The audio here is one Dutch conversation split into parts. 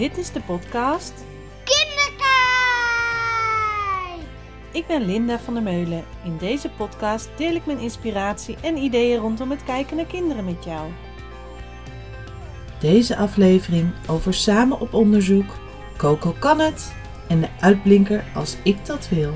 Dit is de podcast Kinderkijk! Ik ben Linda van der Meulen. In deze podcast deel ik mijn inspiratie en ideeën rondom het kijken naar kinderen met jou. Deze aflevering over samen op onderzoek, Coco kan het en de uitblinker als ik dat wil.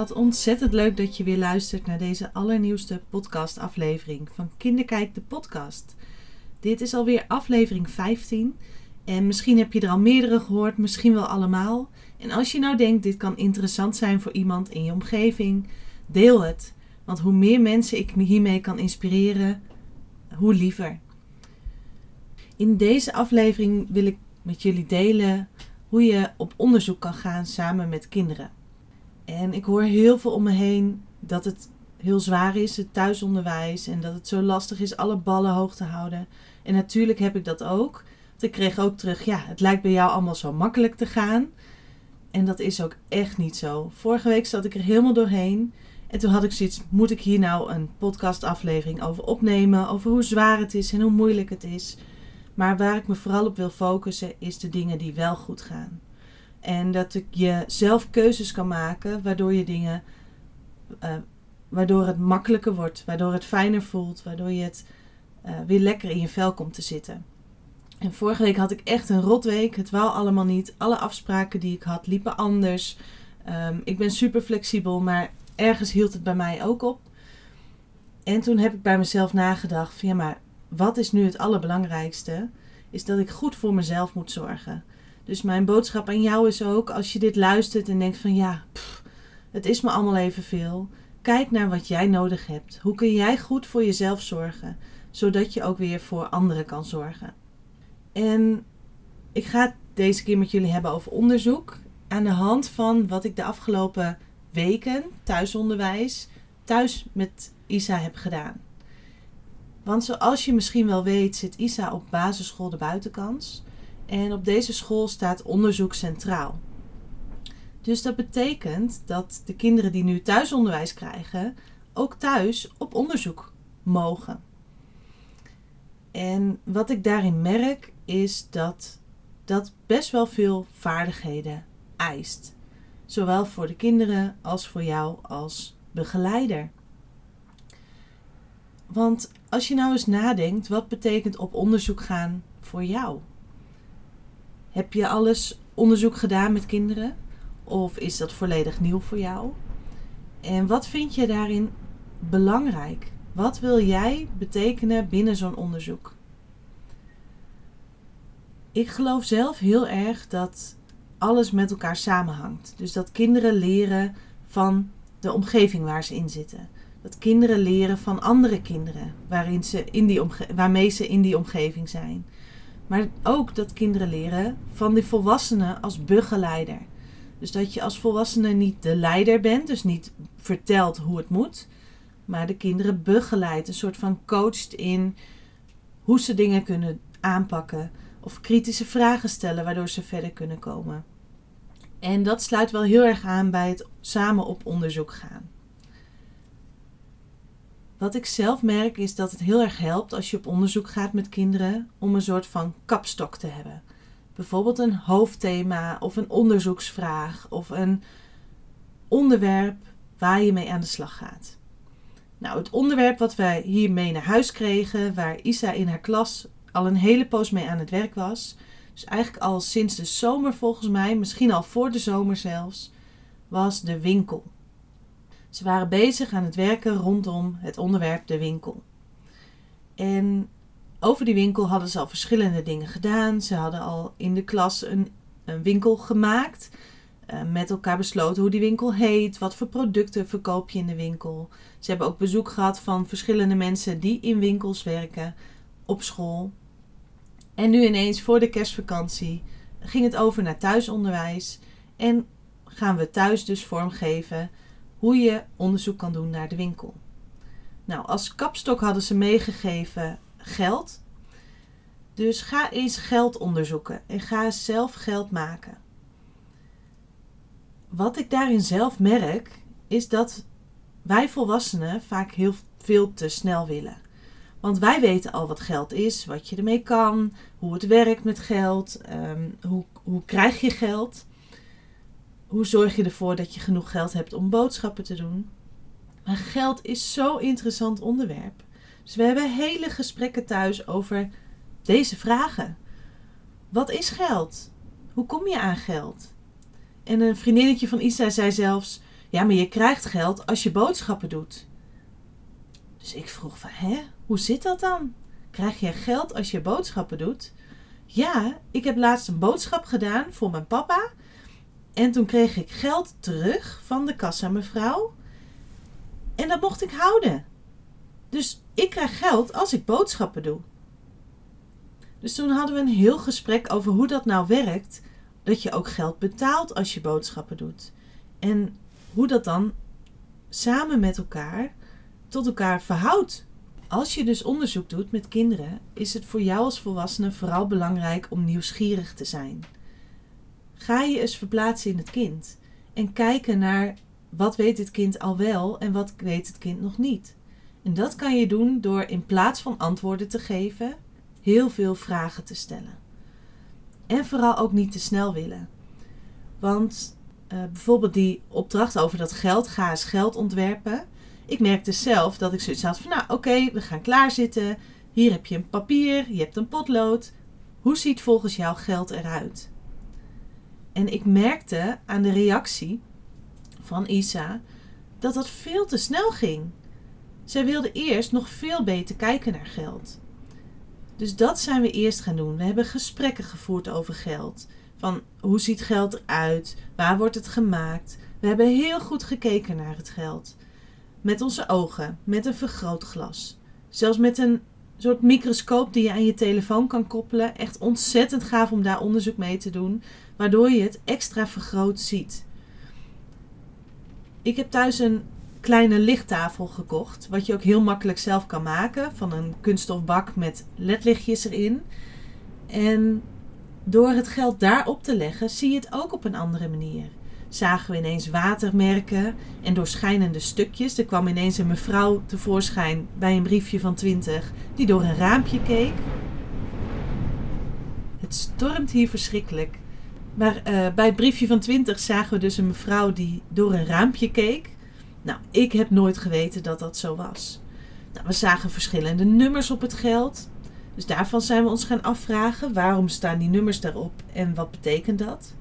Wat ontzettend leuk dat je weer luistert naar deze allernieuwste podcastaflevering van Kinderkijk de podcast. Dit is alweer aflevering 15 en misschien heb je er al meerdere gehoord, misschien wel allemaal. En als je nou denkt dit kan interessant zijn voor iemand in je omgeving, deel het. Want hoe meer mensen ik me hiermee kan inspireren, hoe liever. In deze aflevering wil ik met jullie delen hoe je op onderzoek kan gaan samen met kinderen. En ik hoor heel veel om me heen dat het heel zwaar is, het thuisonderwijs. En dat het zo lastig is alle ballen hoog te houden. En natuurlijk heb ik dat ook. Ik kreeg ook terug, ja, het lijkt bij jou allemaal zo makkelijk te gaan. En dat is ook echt niet zo. Vorige week zat ik er helemaal doorheen. En toen had ik zoiets, moet ik hier nou een podcastaflevering over opnemen? Over hoe zwaar het is en hoe moeilijk het is. Maar waar ik me vooral op wil focussen, is de dingen die wel goed gaan. En dat ik je zelf keuzes kan maken, waardoor je dingen, uh, waardoor het makkelijker wordt, waardoor het fijner voelt, waardoor je het uh, weer lekker in je vel komt te zitten. En vorige week had ik echt een rotweek. Het wou allemaal niet. Alle afspraken die ik had liepen anders. Um, ik ben super flexibel, maar ergens hield het bij mij ook op. En toen heb ik bij mezelf nagedacht: van ja, maar wat is nu het allerbelangrijkste? Is dat ik goed voor mezelf moet zorgen. Dus mijn boodschap aan jou is ook, als je dit luistert en denkt van ja, het is me allemaal even veel. Kijk naar wat jij nodig hebt. Hoe kun jij goed voor jezelf zorgen, zodat je ook weer voor anderen kan zorgen. En ik ga het deze keer met jullie hebben over onderzoek. Aan de hand van wat ik de afgelopen weken, thuisonderwijs, thuis met Isa heb gedaan. Want zoals je misschien wel weet, zit Isa op basisschool de buitenkans. En op deze school staat onderzoek centraal. Dus dat betekent dat de kinderen die nu thuisonderwijs krijgen, ook thuis op onderzoek mogen. En wat ik daarin merk is dat dat best wel veel vaardigheden eist. Zowel voor de kinderen als voor jou als begeleider. Want als je nou eens nadenkt, wat betekent op onderzoek gaan voor jou? Heb je alles onderzoek gedaan met kinderen? Of is dat volledig nieuw voor jou? En wat vind je daarin belangrijk? Wat wil jij betekenen binnen zo'n onderzoek? Ik geloof zelf heel erg dat alles met elkaar samenhangt. Dus dat kinderen leren van de omgeving waar ze in zitten. Dat kinderen leren van andere kinderen waarin ze in die waarmee ze in die omgeving zijn. Maar ook dat kinderen leren van de volwassenen als begeleider. Dus dat je als volwassene niet de leider bent, dus niet vertelt hoe het moet, maar de kinderen begeleidt, een soort van coacht in hoe ze dingen kunnen aanpakken of kritische vragen stellen waardoor ze verder kunnen komen. En dat sluit wel heel erg aan bij het samen op onderzoek gaan. Wat ik zelf merk is dat het heel erg helpt als je op onderzoek gaat met kinderen om een soort van kapstok te hebben. Bijvoorbeeld een hoofdthema of een onderzoeksvraag of een onderwerp waar je mee aan de slag gaat. Nou, het onderwerp wat wij hier mee naar huis kregen, waar Isa in haar klas al een hele poos mee aan het werk was, dus eigenlijk al sinds de zomer volgens mij, misschien al voor de zomer zelfs, was de winkel. Ze waren bezig aan het werken rondom het onderwerp de winkel. En over die winkel hadden ze al verschillende dingen gedaan. Ze hadden al in de klas een, een winkel gemaakt. Uh, met elkaar besloten hoe die winkel heet. Wat voor producten verkoop je in de winkel. Ze hebben ook bezoek gehad van verschillende mensen die in winkels werken op school. En nu ineens voor de kerstvakantie ging het over naar thuisonderwijs. En gaan we thuis dus vormgeven hoe je onderzoek kan doen naar de winkel. Nou, als kapstok hadden ze meegegeven geld. Dus ga eens geld onderzoeken en ga zelf geld maken. wat ik daarin zelf merk, is dat wij volwassenen vaak heel veel te snel willen. Want wij weten al wat geld is, wat je ermee kan, hoe het werkt met geld, ehm, hoe, hoe krijg je geld, hoe zorg je ervoor dat je genoeg geld hebt om boodschappen te doen. Maar geld is zo'n interessant onderwerp. Dus we hebben hele gesprekken thuis over deze vragen. Wat is geld? Hoe kom je aan geld? En een vriendinnetje van Isa zei zelfs: Ja, maar je krijgt geld als je boodschappen doet. Dus ik vroeg van, hè, hoe zit dat dan? Krijg je geld als je boodschappen doet? Ja, ik heb laatst een boodschap gedaan voor mijn papa. En toen kreeg ik geld terug van de kassa mevrouw. En dat mocht ik houden. Dus ik krijg geld als ik boodschappen doe. Dus toen hadden we een heel gesprek over hoe dat nou werkt. Dat je ook geld betaalt als je boodschappen doet. En hoe dat dan samen met elkaar tot elkaar verhoudt. Als je dus onderzoek doet met kinderen, is het voor jou als volwassene vooral belangrijk om nieuwsgierig te zijn. Ga je eens verplaatsen in het kind en kijken naar wat weet het kind al wel en wat weet het kind nog niet. En dat kan je doen door in plaats van antwoorden te geven, heel veel vragen te stellen. En vooral ook niet te snel willen. Want uh, bijvoorbeeld die opdracht over dat geld, ga eens geld ontwerpen. Ik merkte zelf dat ik zoiets had van, nou oké, we gaan klaarzitten. Hier heb je een papier, je hebt een potlood. Hoe ziet volgens jou geld eruit? En ik merkte aan de reactie van Isa dat dat veel te snel ging. Zij wilde eerst nog veel beter kijken naar geld. Dus dat zijn we eerst gaan doen. We hebben gesprekken gevoerd over geld. Van hoe ziet geld eruit? Waar wordt het gemaakt? We hebben heel goed gekeken naar het geld. Met onze ogen, met een vergrootglas. Zelfs met een soort microscoop die je aan je telefoon kan koppelen. Echt ontzettend gaaf om daar onderzoek mee te doen, waardoor je het extra vergroot ziet. Ik heb thuis een kleine lichttafel gekocht, wat je ook heel makkelijk zelf kan maken, van een kunststofbak met ledlichtjes erin. En door het geld daarop te leggen, zie je het ook op een andere manier zagen we ineens watermerken en doorschijnende stukjes. Er kwam ineens een mevrouw tevoorschijn bij een briefje van 20 die door een raampje keek. Het stormt hier verschrikkelijk. Maar uh, bij het briefje van 20 zagen we dus een mevrouw die door een raampje keek. Nou, ik heb nooit geweten dat dat zo was. Nou, we zagen verschillende nummers op het geld. Dus daarvan zijn we ons gaan afvragen: waarom staan die nummers daarop en wat betekent dat?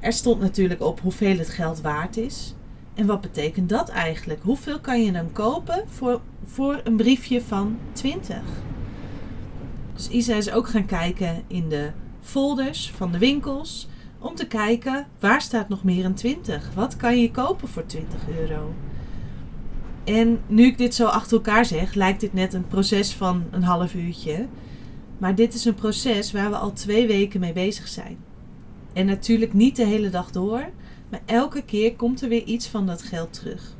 Er stond natuurlijk op hoeveel het geld waard is. En wat betekent dat eigenlijk? Hoeveel kan je dan kopen voor, voor een briefje van 20? Dus Isa is ook gaan kijken in de folders van de winkels. Om te kijken waar staat nog meer een 20? Wat kan je kopen voor 20 euro? En nu ik dit zo achter elkaar zeg, lijkt dit net een proces van een half uurtje. Maar dit is een proces waar we al twee weken mee bezig zijn. En natuurlijk niet de hele dag door, maar elke keer komt er weer iets van dat geld terug.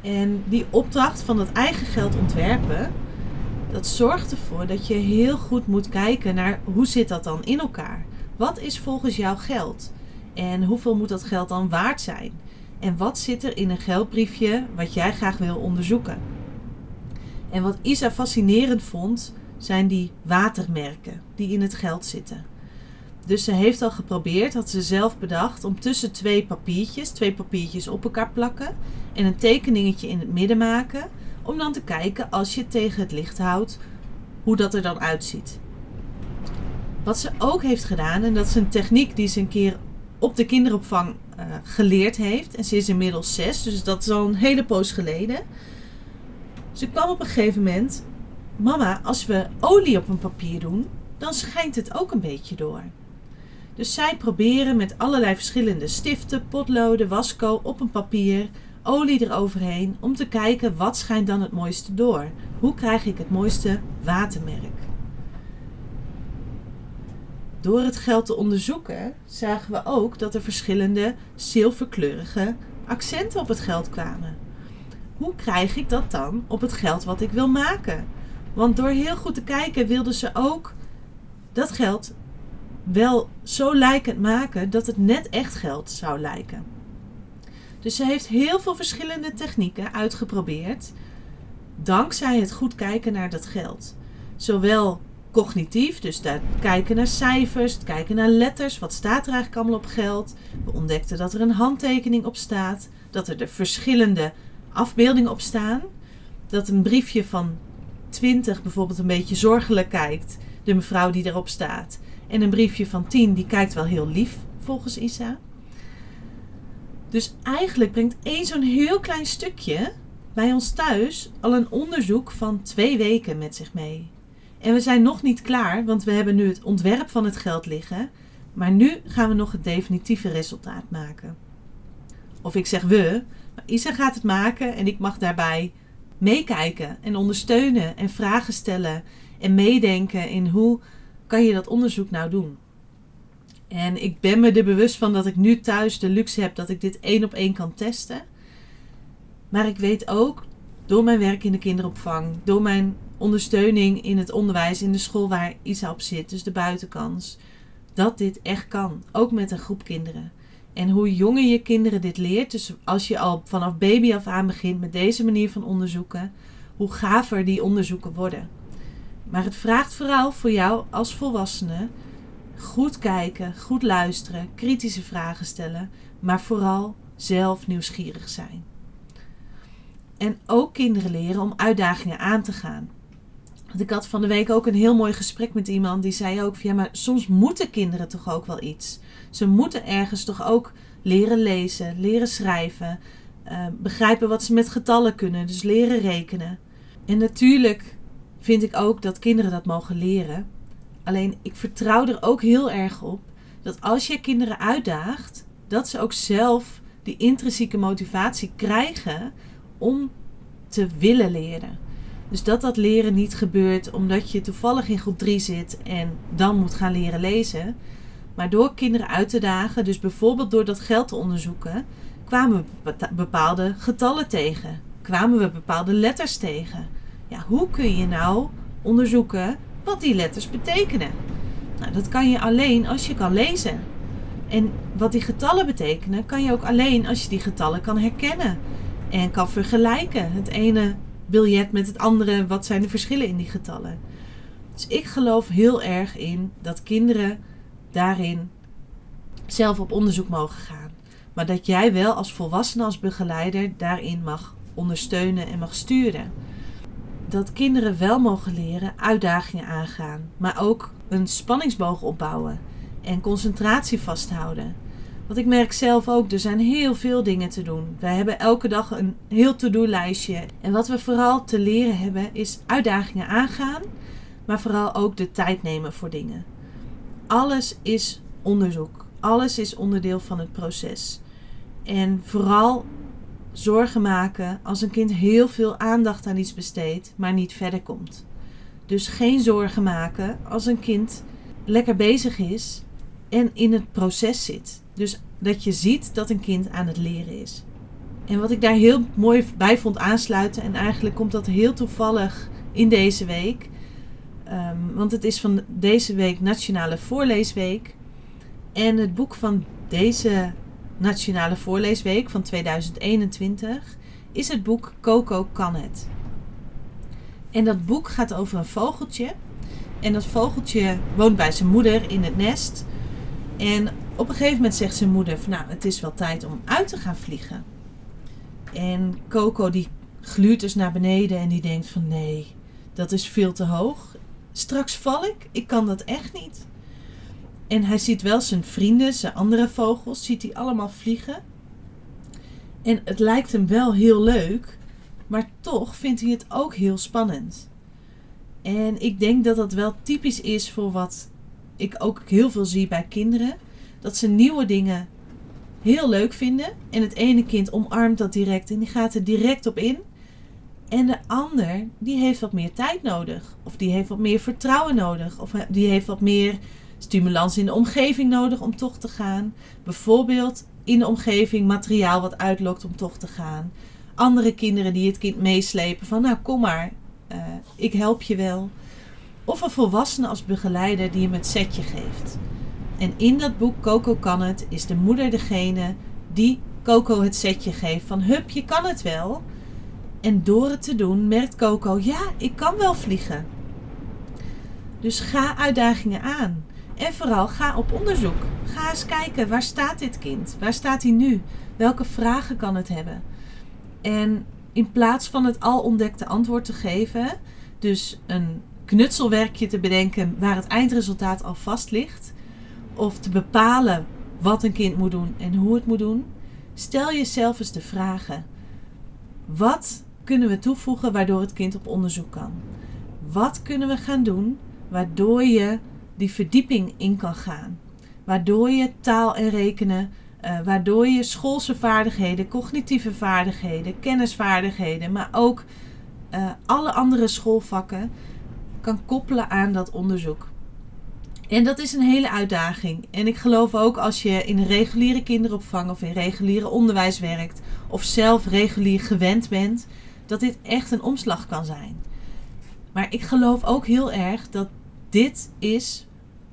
En die opdracht van dat eigen geld ontwerpen, dat zorgt ervoor dat je heel goed moet kijken naar hoe zit dat dan in elkaar. Wat is volgens jou geld? En hoeveel moet dat geld dan waard zijn? En wat zit er in een geldbriefje wat jij graag wil onderzoeken? En wat Isa fascinerend vond, zijn die watermerken die in het geld zitten. Dus ze heeft al geprobeerd, had ze zelf bedacht, om tussen twee papiertjes, twee papiertjes op elkaar plakken en een tekeningetje in het midden maken, om dan te kijken als je het tegen het licht houdt, hoe dat er dan uitziet. Wat ze ook heeft gedaan, en dat is een techniek die ze een keer op de kinderopvang uh, geleerd heeft, en ze is inmiddels zes, dus dat is al een hele poos geleden. Ze kwam op een gegeven moment, mama, als we olie op een papier doen, dan schijnt het ook een beetje door. Dus zij proberen met allerlei verschillende stiften, potloden, wasco op een papier, olie eroverheen om te kijken wat schijnt dan het mooiste door. Hoe krijg ik het mooiste watermerk? Door het geld te onderzoeken zagen we ook dat er verschillende zilverkleurige accenten op het geld kwamen. Hoe krijg ik dat dan op het geld wat ik wil maken? Want door heel goed te kijken wilden ze ook dat geld wel zo lijkend maken dat het net echt geld zou lijken. Dus ze heeft heel veel verschillende technieken uitgeprobeerd, dankzij het goed kijken naar dat geld. Zowel cognitief, dus daar kijken naar cijfers, kijken naar letters, wat staat er eigenlijk allemaal op geld. We ontdekten dat er een handtekening op staat, dat er de verschillende afbeeldingen op staan. Dat een briefje van 20 bijvoorbeeld een beetje zorgelijk kijkt, de mevrouw die erop staat. En een briefje van 10 die kijkt wel heel lief, volgens Isa. Dus eigenlijk brengt één zo'n heel klein stukje bij ons thuis al een onderzoek van twee weken met zich mee. En we zijn nog niet klaar, want we hebben nu het ontwerp van het geld liggen. Maar nu gaan we nog het definitieve resultaat maken. Of ik zeg we, Isa gaat het maken en ik mag daarbij meekijken en ondersteunen en vragen stellen en meedenken in hoe kan je dat onderzoek nou doen. En ik ben me er bewust van dat ik nu thuis de luxe heb dat ik dit één op één kan testen. Maar ik weet ook door mijn werk in de kinderopvang, door mijn ondersteuning in het onderwijs in de school waar Isa op zit, dus de buitenkans, dat dit echt kan. Ook met een groep kinderen. En hoe jonger je kinderen dit leert, dus als je al vanaf baby af aan begint met deze manier van onderzoeken, hoe gaver die onderzoeken worden. Maar het vraagt vooral voor jou als volwassene goed kijken, goed luisteren, kritische vragen stellen, maar vooral zelf nieuwsgierig zijn. En ook kinderen leren om uitdagingen aan te gaan. Want ik had van de week ook een heel mooi gesprek met iemand die zei ook: ja, maar soms moeten kinderen toch ook wel iets. Ze moeten ergens toch ook leren lezen, leren schrijven, uh, begrijpen wat ze met getallen kunnen, dus leren rekenen. En natuurlijk vind ik ook dat kinderen dat mogen leren. Alleen ik vertrouw er ook heel erg op dat als je kinderen uitdaagt, dat ze ook zelf die intrinsieke motivatie krijgen om te willen leren. Dus dat dat leren niet gebeurt omdat je toevallig in groep 3 zit en dan moet gaan leren lezen. Maar door kinderen uit te dagen, dus bijvoorbeeld door dat geld te onderzoeken, kwamen we bepaalde getallen tegen. Kwamen we bepaalde letters tegen. Ja, hoe kun je nou onderzoeken wat die letters betekenen? Nou, dat kan je alleen als je kan lezen. En wat die getallen betekenen, kan je ook alleen als je die getallen kan herkennen en kan vergelijken. Het ene biljet met het andere, wat zijn de verschillen in die getallen? Dus ik geloof heel erg in dat kinderen daarin zelf op onderzoek mogen gaan. Maar dat jij wel als volwassene, als begeleider daarin mag ondersteunen en mag sturen. Dat kinderen wel mogen leren uitdagingen aangaan, maar ook een spanningsboog opbouwen en concentratie vasthouden. Want ik merk zelf ook, er zijn heel veel dingen te doen. Wij hebben elke dag een heel to-do-lijstje. En wat we vooral te leren hebben, is uitdagingen aangaan, maar vooral ook de tijd nemen voor dingen. Alles is onderzoek. Alles is onderdeel van het proces. En vooral zorgen maken als een kind heel veel aandacht aan iets besteedt, maar niet verder komt. Dus geen zorgen maken als een kind lekker bezig is en in het proces zit. Dus dat je ziet dat een kind aan het leren is. En wat ik daar heel mooi bij vond aansluiten, en eigenlijk komt dat heel toevallig in deze week, um, want het is van deze week Nationale Voorleesweek. En het boek van deze Nationale Voorleesweek van 2021 is het boek Coco kan het. En dat boek gaat over een vogeltje. En dat vogeltje woont bij zijn moeder in het nest. En op een gegeven moment zegt zijn moeder: van, Nou, het is wel tijd om uit te gaan vliegen. En Coco die gluurt dus naar beneden en die denkt: van nee, dat is veel te hoog. Straks val ik, ik kan dat echt niet. En hij ziet wel zijn vrienden, zijn andere vogels, ziet hij allemaal vliegen. En het lijkt hem wel heel leuk, maar toch vindt hij het ook heel spannend. En ik denk dat dat wel typisch is voor wat ik ook heel veel zie bij kinderen. Dat ze nieuwe dingen heel leuk vinden. En het ene kind omarmt dat direct en die gaat er direct op in. En de ander, die heeft wat meer tijd nodig. Of die heeft wat meer vertrouwen nodig. Of die heeft wat meer stimulans in de omgeving nodig om toch te gaan. Bijvoorbeeld in de omgeving materiaal wat uitlokt om toch te gaan. Andere kinderen die het kind meeslepen van nou kom maar, uh, ik help je wel. Of een volwassene als begeleider die hem het setje geeft. En in dat boek Coco kan het is de moeder degene die Coco het setje geeft van hup, je kan het wel. En door het te doen merkt Coco, ja, ik kan wel vliegen. Dus ga uitdagingen aan. En vooral ga op onderzoek. Ga eens kijken, waar staat dit kind? Waar staat hij nu? Welke vragen kan het hebben? En in plaats van het al ontdekte antwoord te geven, dus een knutselwerkje te bedenken waar het eindresultaat al vast ligt, of te bepalen wat een kind moet doen en hoe het moet doen, stel jezelf eens de vragen: wat kunnen we toevoegen waardoor het kind op onderzoek kan? Wat kunnen we gaan doen waardoor je die verdieping in kan gaan? Waardoor je taal en rekenen, uh, waardoor je schoolse vaardigheden, cognitieve vaardigheden, kennisvaardigheden, maar ook uh, alle andere schoolvakken kan koppelen aan dat onderzoek. En dat is een hele uitdaging. En ik geloof ook als je in reguliere kinderopvang of in reguliere onderwijs werkt, of zelf regulier gewend bent, dat dit echt een omslag kan zijn. Maar ik geloof ook heel erg dat dit is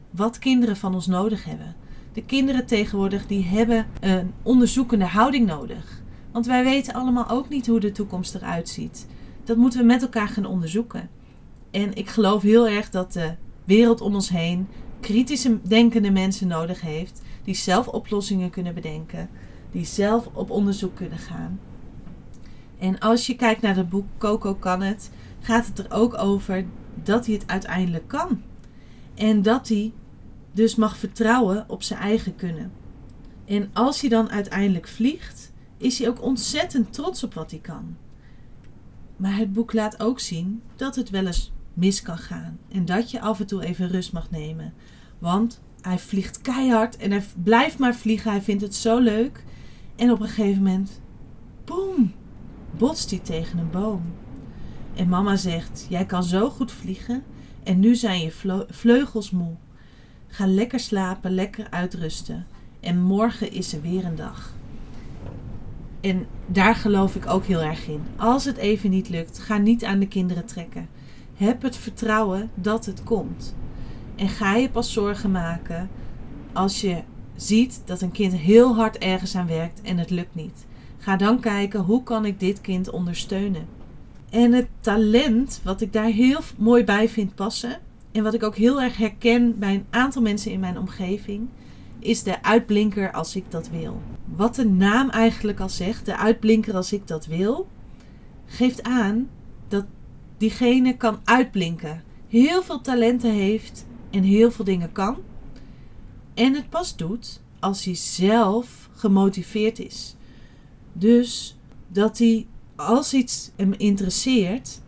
wat kinderen van ons nodig hebben. De kinderen tegenwoordig die hebben een onderzoekende houding nodig. Want wij weten allemaal ook niet hoe de toekomst eruit ziet. Dat moeten we met elkaar gaan onderzoeken. En ik geloof heel erg dat de wereld om ons heen kritische denkende mensen nodig heeft, die zelf oplossingen kunnen bedenken, die zelf op onderzoek kunnen gaan. En als je kijkt naar het boek Coco kan het, gaat het er ook over dat hij het uiteindelijk kan. En dat hij dus mag vertrouwen op zijn eigen kunnen. En als hij dan uiteindelijk vliegt, is hij ook ontzettend trots op wat hij kan. Maar het boek laat ook zien dat het wel eens mis kan gaan. En dat je af en toe even rust mag nemen. Want hij vliegt keihard en hij blijft maar vliegen. Hij vindt het zo leuk. En op een gegeven moment, boem, botst hij tegen een boom. En mama zegt: Jij kan zo goed vliegen en nu zijn je vleugels moe. Ga lekker slapen, lekker uitrusten. En morgen is er weer een dag. En daar geloof ik ook heel erg in. Als het even niet lukt, ga niet aan de kinderen trekken. Heb het vertrouwen dat het komt. En ga je pas zorgen maken als je ziet dat een kind heel hard ergens aan werkt en het lukt niet. Ga dan kijken hoe kan ik dit kind ondersteunen. En het talent, wat ik daar heel mooi bij vind passen, en wat ik ook heel erg herken bij een aantal mensen in mijn omgeving, is de uitblinker als ik dat wil. Wat de naam eigenlijk al zegt, de uitblinker als ik dat wil, geeft aan dat diegene kan uitblinken, heel veel talenten heeft en heel veel dingen kan. En het pas doet als hij zelf gemotiveerd is. Dus dat hij als iets hem interesseert,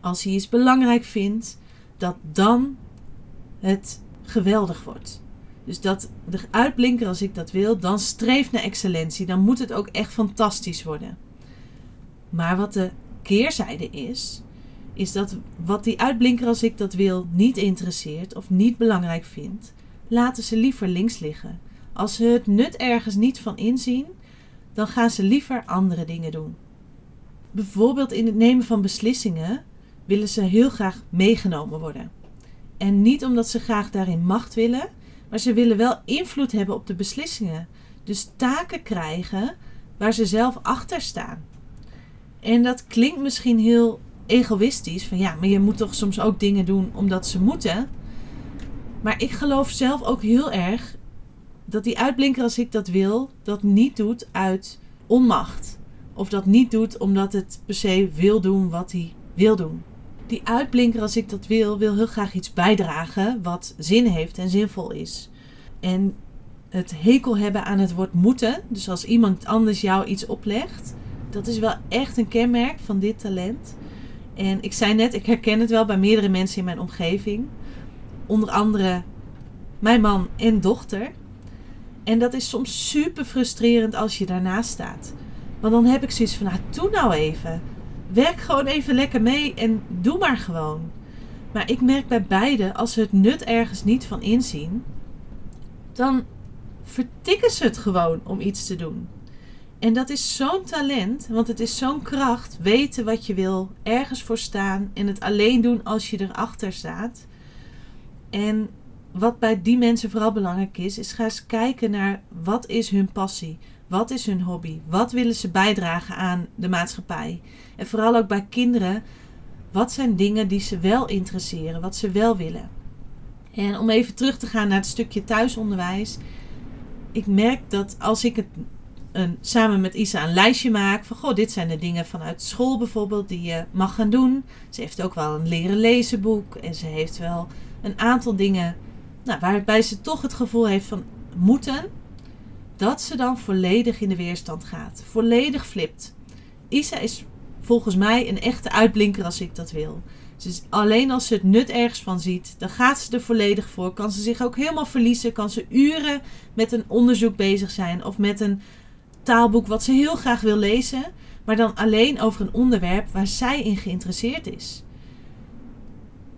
als hij iets belangrijk vindt, dat dan het geweldig wordt. Dus dat de uitblinker als ik dat wil, dan streeft naar excellentie. Dan moet het ook echt fantastisch worden. Maar wat de keerzijde is, is dat wat die uitblinker als ik dat wil niet interesseert of niet belangrijk vindt, laten ze liever links liggen. Als ze het nut ergens niet van inzien, dan gaan ze liever andere dingen doen. Bijvoorbeeld in het nemen van beslissingen willen ze heel graag meegenomen worden. En niet omdat ze graag daarin macht willen, maar ze willen wel invloed hebben op de beslissingen. Dus taken krijgen waar ze zelf achter staan. En dat klinkt misschien heel egoïstisch. Van ja, maar je moet toch soms ook dingen doen omdat ze moeten. Maar ik geloof zelf ook heel erg dat die uitblinker als ik dat wil, dat niet doet uit onmacht. Of dat niet doet omdat het per se wil doen wat hij wil doen. Die uitblinker als ik dat wil, wil heel graag iets bijdragen wat zin heeft en zinvol is. En het hekel hebben aan het woord moeten, dus als iemand anders jou iets oplegt, dat is wel echt een kenmerk van dit talent. En ik zei net, ik herken het wel bij meerdere mensen in mijn omgeving. Onder andere mijn man en dochter. En dat is soms super frustrerend als je daarnaast staat. Want dan heb ik zoiets van, nou, doe nou even. Werk gewoon even lekker mee en doe maar gewoon. Maar ik merk bij beide, als ze het nut ergens niet van inzien, dan vertikken ze het gewoon om iets te doen. En dat is zo'n talent, want het is zo'n kracht. Weten wat je wil, ergens voor staan en het alleen doen als je erachter staat. En wat bij die mensen vooral belangrijk is, is ga eens kijken naar wat is hun passie, wat is hun hobby, wat willen ze bijdragen aan de maatschappij. En vooral ook bij kinderen, wat zijn dingen die ze wel interesseren, wat ze wel willen. En om even terug te gaan naar het stukje thuisonderwijs. Ik merk dat als ik het een, samen met Isa een lijstje maak van goh, dit zijn de dingen vanuit school bijvoorbeeld die je mag gaan doen. Ze heeft ook wel een leren lezen boek en ze heeft wel een aantal dingen nou, waarbij ze toch het gevoel heeft van moeten, dat ze dan volledig in de weerstand gaat. Volledig flipt. Isa is volgens mij een echte uitblinker als ik dat wil. Alleen als ze het nut ergens van ziet, dan gaat ze er volledig voor. Kan ze zich ook helemaal verliezen. Kan ze uren met een onderzoek bezig zijn. Of met een taalboek wat ze heel graag wil lezen. Maar dan alleen over een onderwerp waar zij in geïnteresseerd is.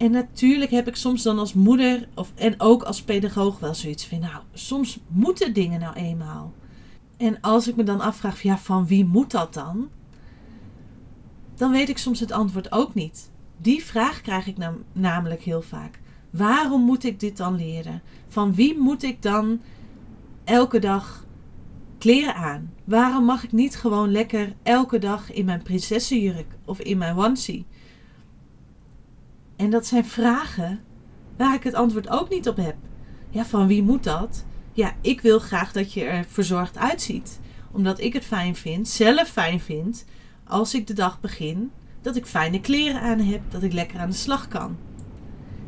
En natuurlijk heb ik soms dan als moeder of, en ook als pedagoog wel zoiets van, nou, soms moeten dingen nou eenmaal. En als ik me dan afvraag, ja, van wie moet dat dan? Dan weet ik soms het antwoord ook niet. Die vraag krijg ik nam, namelijk heel vaak. Waarom moet ik dit dan leren? Van wie moet ik dan elke dag kleren aan? Waarom mag ik niet gewoon lekker elke dag in mijn prinsessenjurk of in mijn onesie? En dat zijn vragen waar ik het antwoord ook niet op heb. Ja, van wie moet dat? Ja, ik wil graag dat je er verzorgd uitziet. Omdat ik het fijn vind, zelf fijn vind, als ik de dag begin, dat ik fijne kleren aan heb, dat ik lekker aan de slag kan.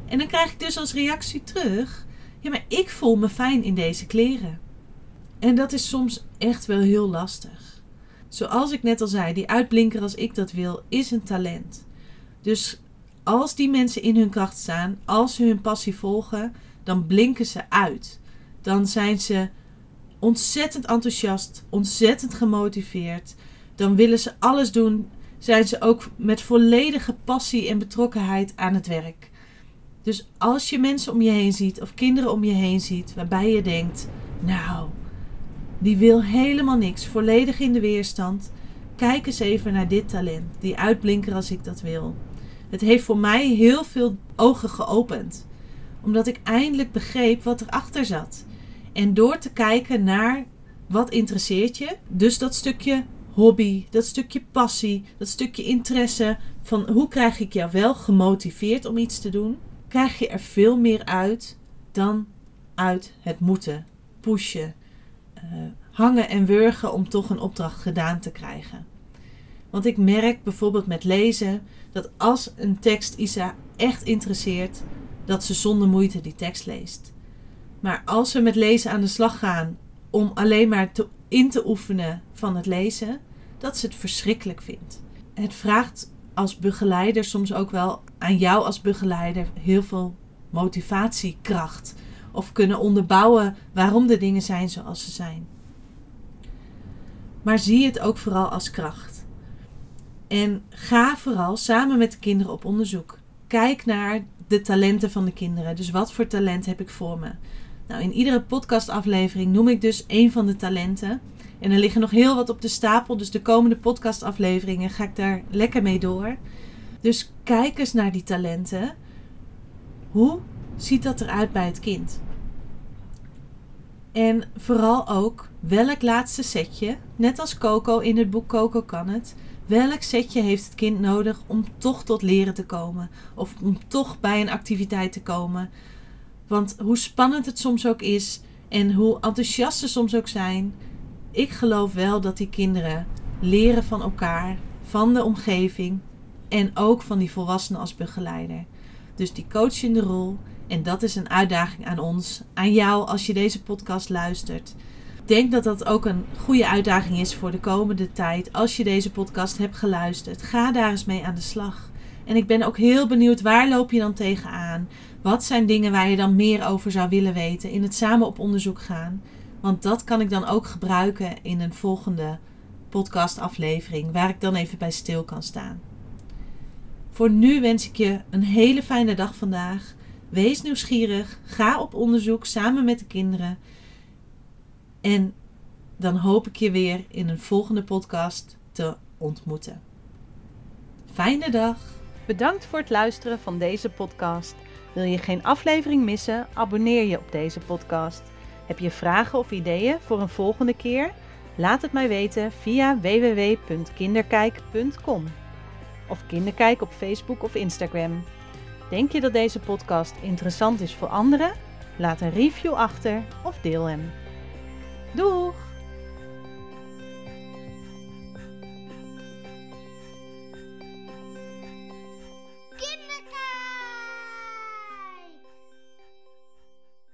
En dan krijg ik dus als reactie terug: ja, maar ik voel me fijn in deze kleren. En dat is soms echt wel heel lastig. Zoals ik net al zei, die uitblinker als ik dat wil, is een talent. Dus als die mensen in hun kracht staan, als ze hun passie volgen, dan blinken ze uit. Dan zijn ze ontzettend enthousiast, ontzettend gemotiveerd. Dan willen ze alles doen. Zijn ze ook met volledige passie en betrokkenheid aan het werk. Dus als je mensen om je heen ziet of kinderen om je heen ziet waarbij je denkt: Nou, die wil helemaal niks, volledig in de weerstand. Kijk eens even naar dit talent, die uitblinker als ik dat wil. Het heeft voor mij heel veel ogen geopend. Omdat ik eindelijk begreep wat erachter zat. En door te kijken naar wat interesseert je, dus dat stukje hobby, dat stukje passie, dat stukje interesse van hoe krijg ik jou wel gemotiveerd om iets te doen, krijg je er veel meer uit dan uit het moeten, pushen, uh, hangen en wurgen om toch een opdracht gedaan te krijgen. Want ik merk bijvoorbeeld met lezen dat als een tekst Isa echt interesseert, dat ze zonder moeite die tekst leest. Maar als we met lezen aan de slag gaan om alleen maar in te oefenen van het lezen, dat ze het verschrikkelijk vindt. Het vraagt als begeleider soms ook wel aan jou als begeleider heel veel motivatiekracht. Of kunnen onderbouwen waarom de dingen zijn zoals ze zijn. Maar zie het ook vooral als kracht. En ga vooral samen met de kinderen op onderzoek. Kijk naar de talenten van de kinderen. Dus wat voor talent heb ik voor me? Nou, in iedere podcastaflevering noem ik dus één van de talenten. En er liggen nog heel wat op de stapel. Dus de komende podcastafleveringen ga ik daar lekker mee door. Dus kijk eens naar die talenten. Hoe ziet dat eruit bij het kind? En vooral ook welk laatste setje, net als Coco in het boek Coco kan het, Welk setje heeft het kind nodig om toch tot leren te komen? Of om toch bij een activiteit te komen? Want hoe spannend het soms ook is en hoe enthousiast ze soms ook zijn, ik geloof wel dat die kinderen leren van elkaar, van de omgeving en ook van die volwassenen als begeleider. Dus die coachende rol, en dat is een uitdaging aan ons, aan jou als je deze podcast luistert denk dat dat ook een goede uitdaging is voor de komende tijd. Als je deze podcast hebt geluisterd, ga daar eens mee aan de slag. En ik ben ook heel benieuwd, waar loop je dan tegenaan? Wat zijn dingen waar je dan meer over zou willen weten? In het samen op onderzoek gaan. Want dat kan ik dan ook gebruiken in een volgende podcastaflevering, waar ik dan even bij stil kan staan. Voor nu wens ik je een hele fijne dag vandaag. Wees nieuwsgierig, ga op onderzoek samen met de kinderen. En dan hoop ik je weer in een volgende podcast te ontmoeten. Fijne dag! Bedankt voor het luisteren van deze podcast. Wil je geen aflevering missen? Abonneer je op deze podcast. Heb je vragen of ideeën voor een volgende keer? Laat het mij weten via www.kinderkijk.com of Kinderkijk op Facebook of Instagram. Denk je dat deze podcast interessant is voor anderen? Laat een review achter of deel hem. Doeg!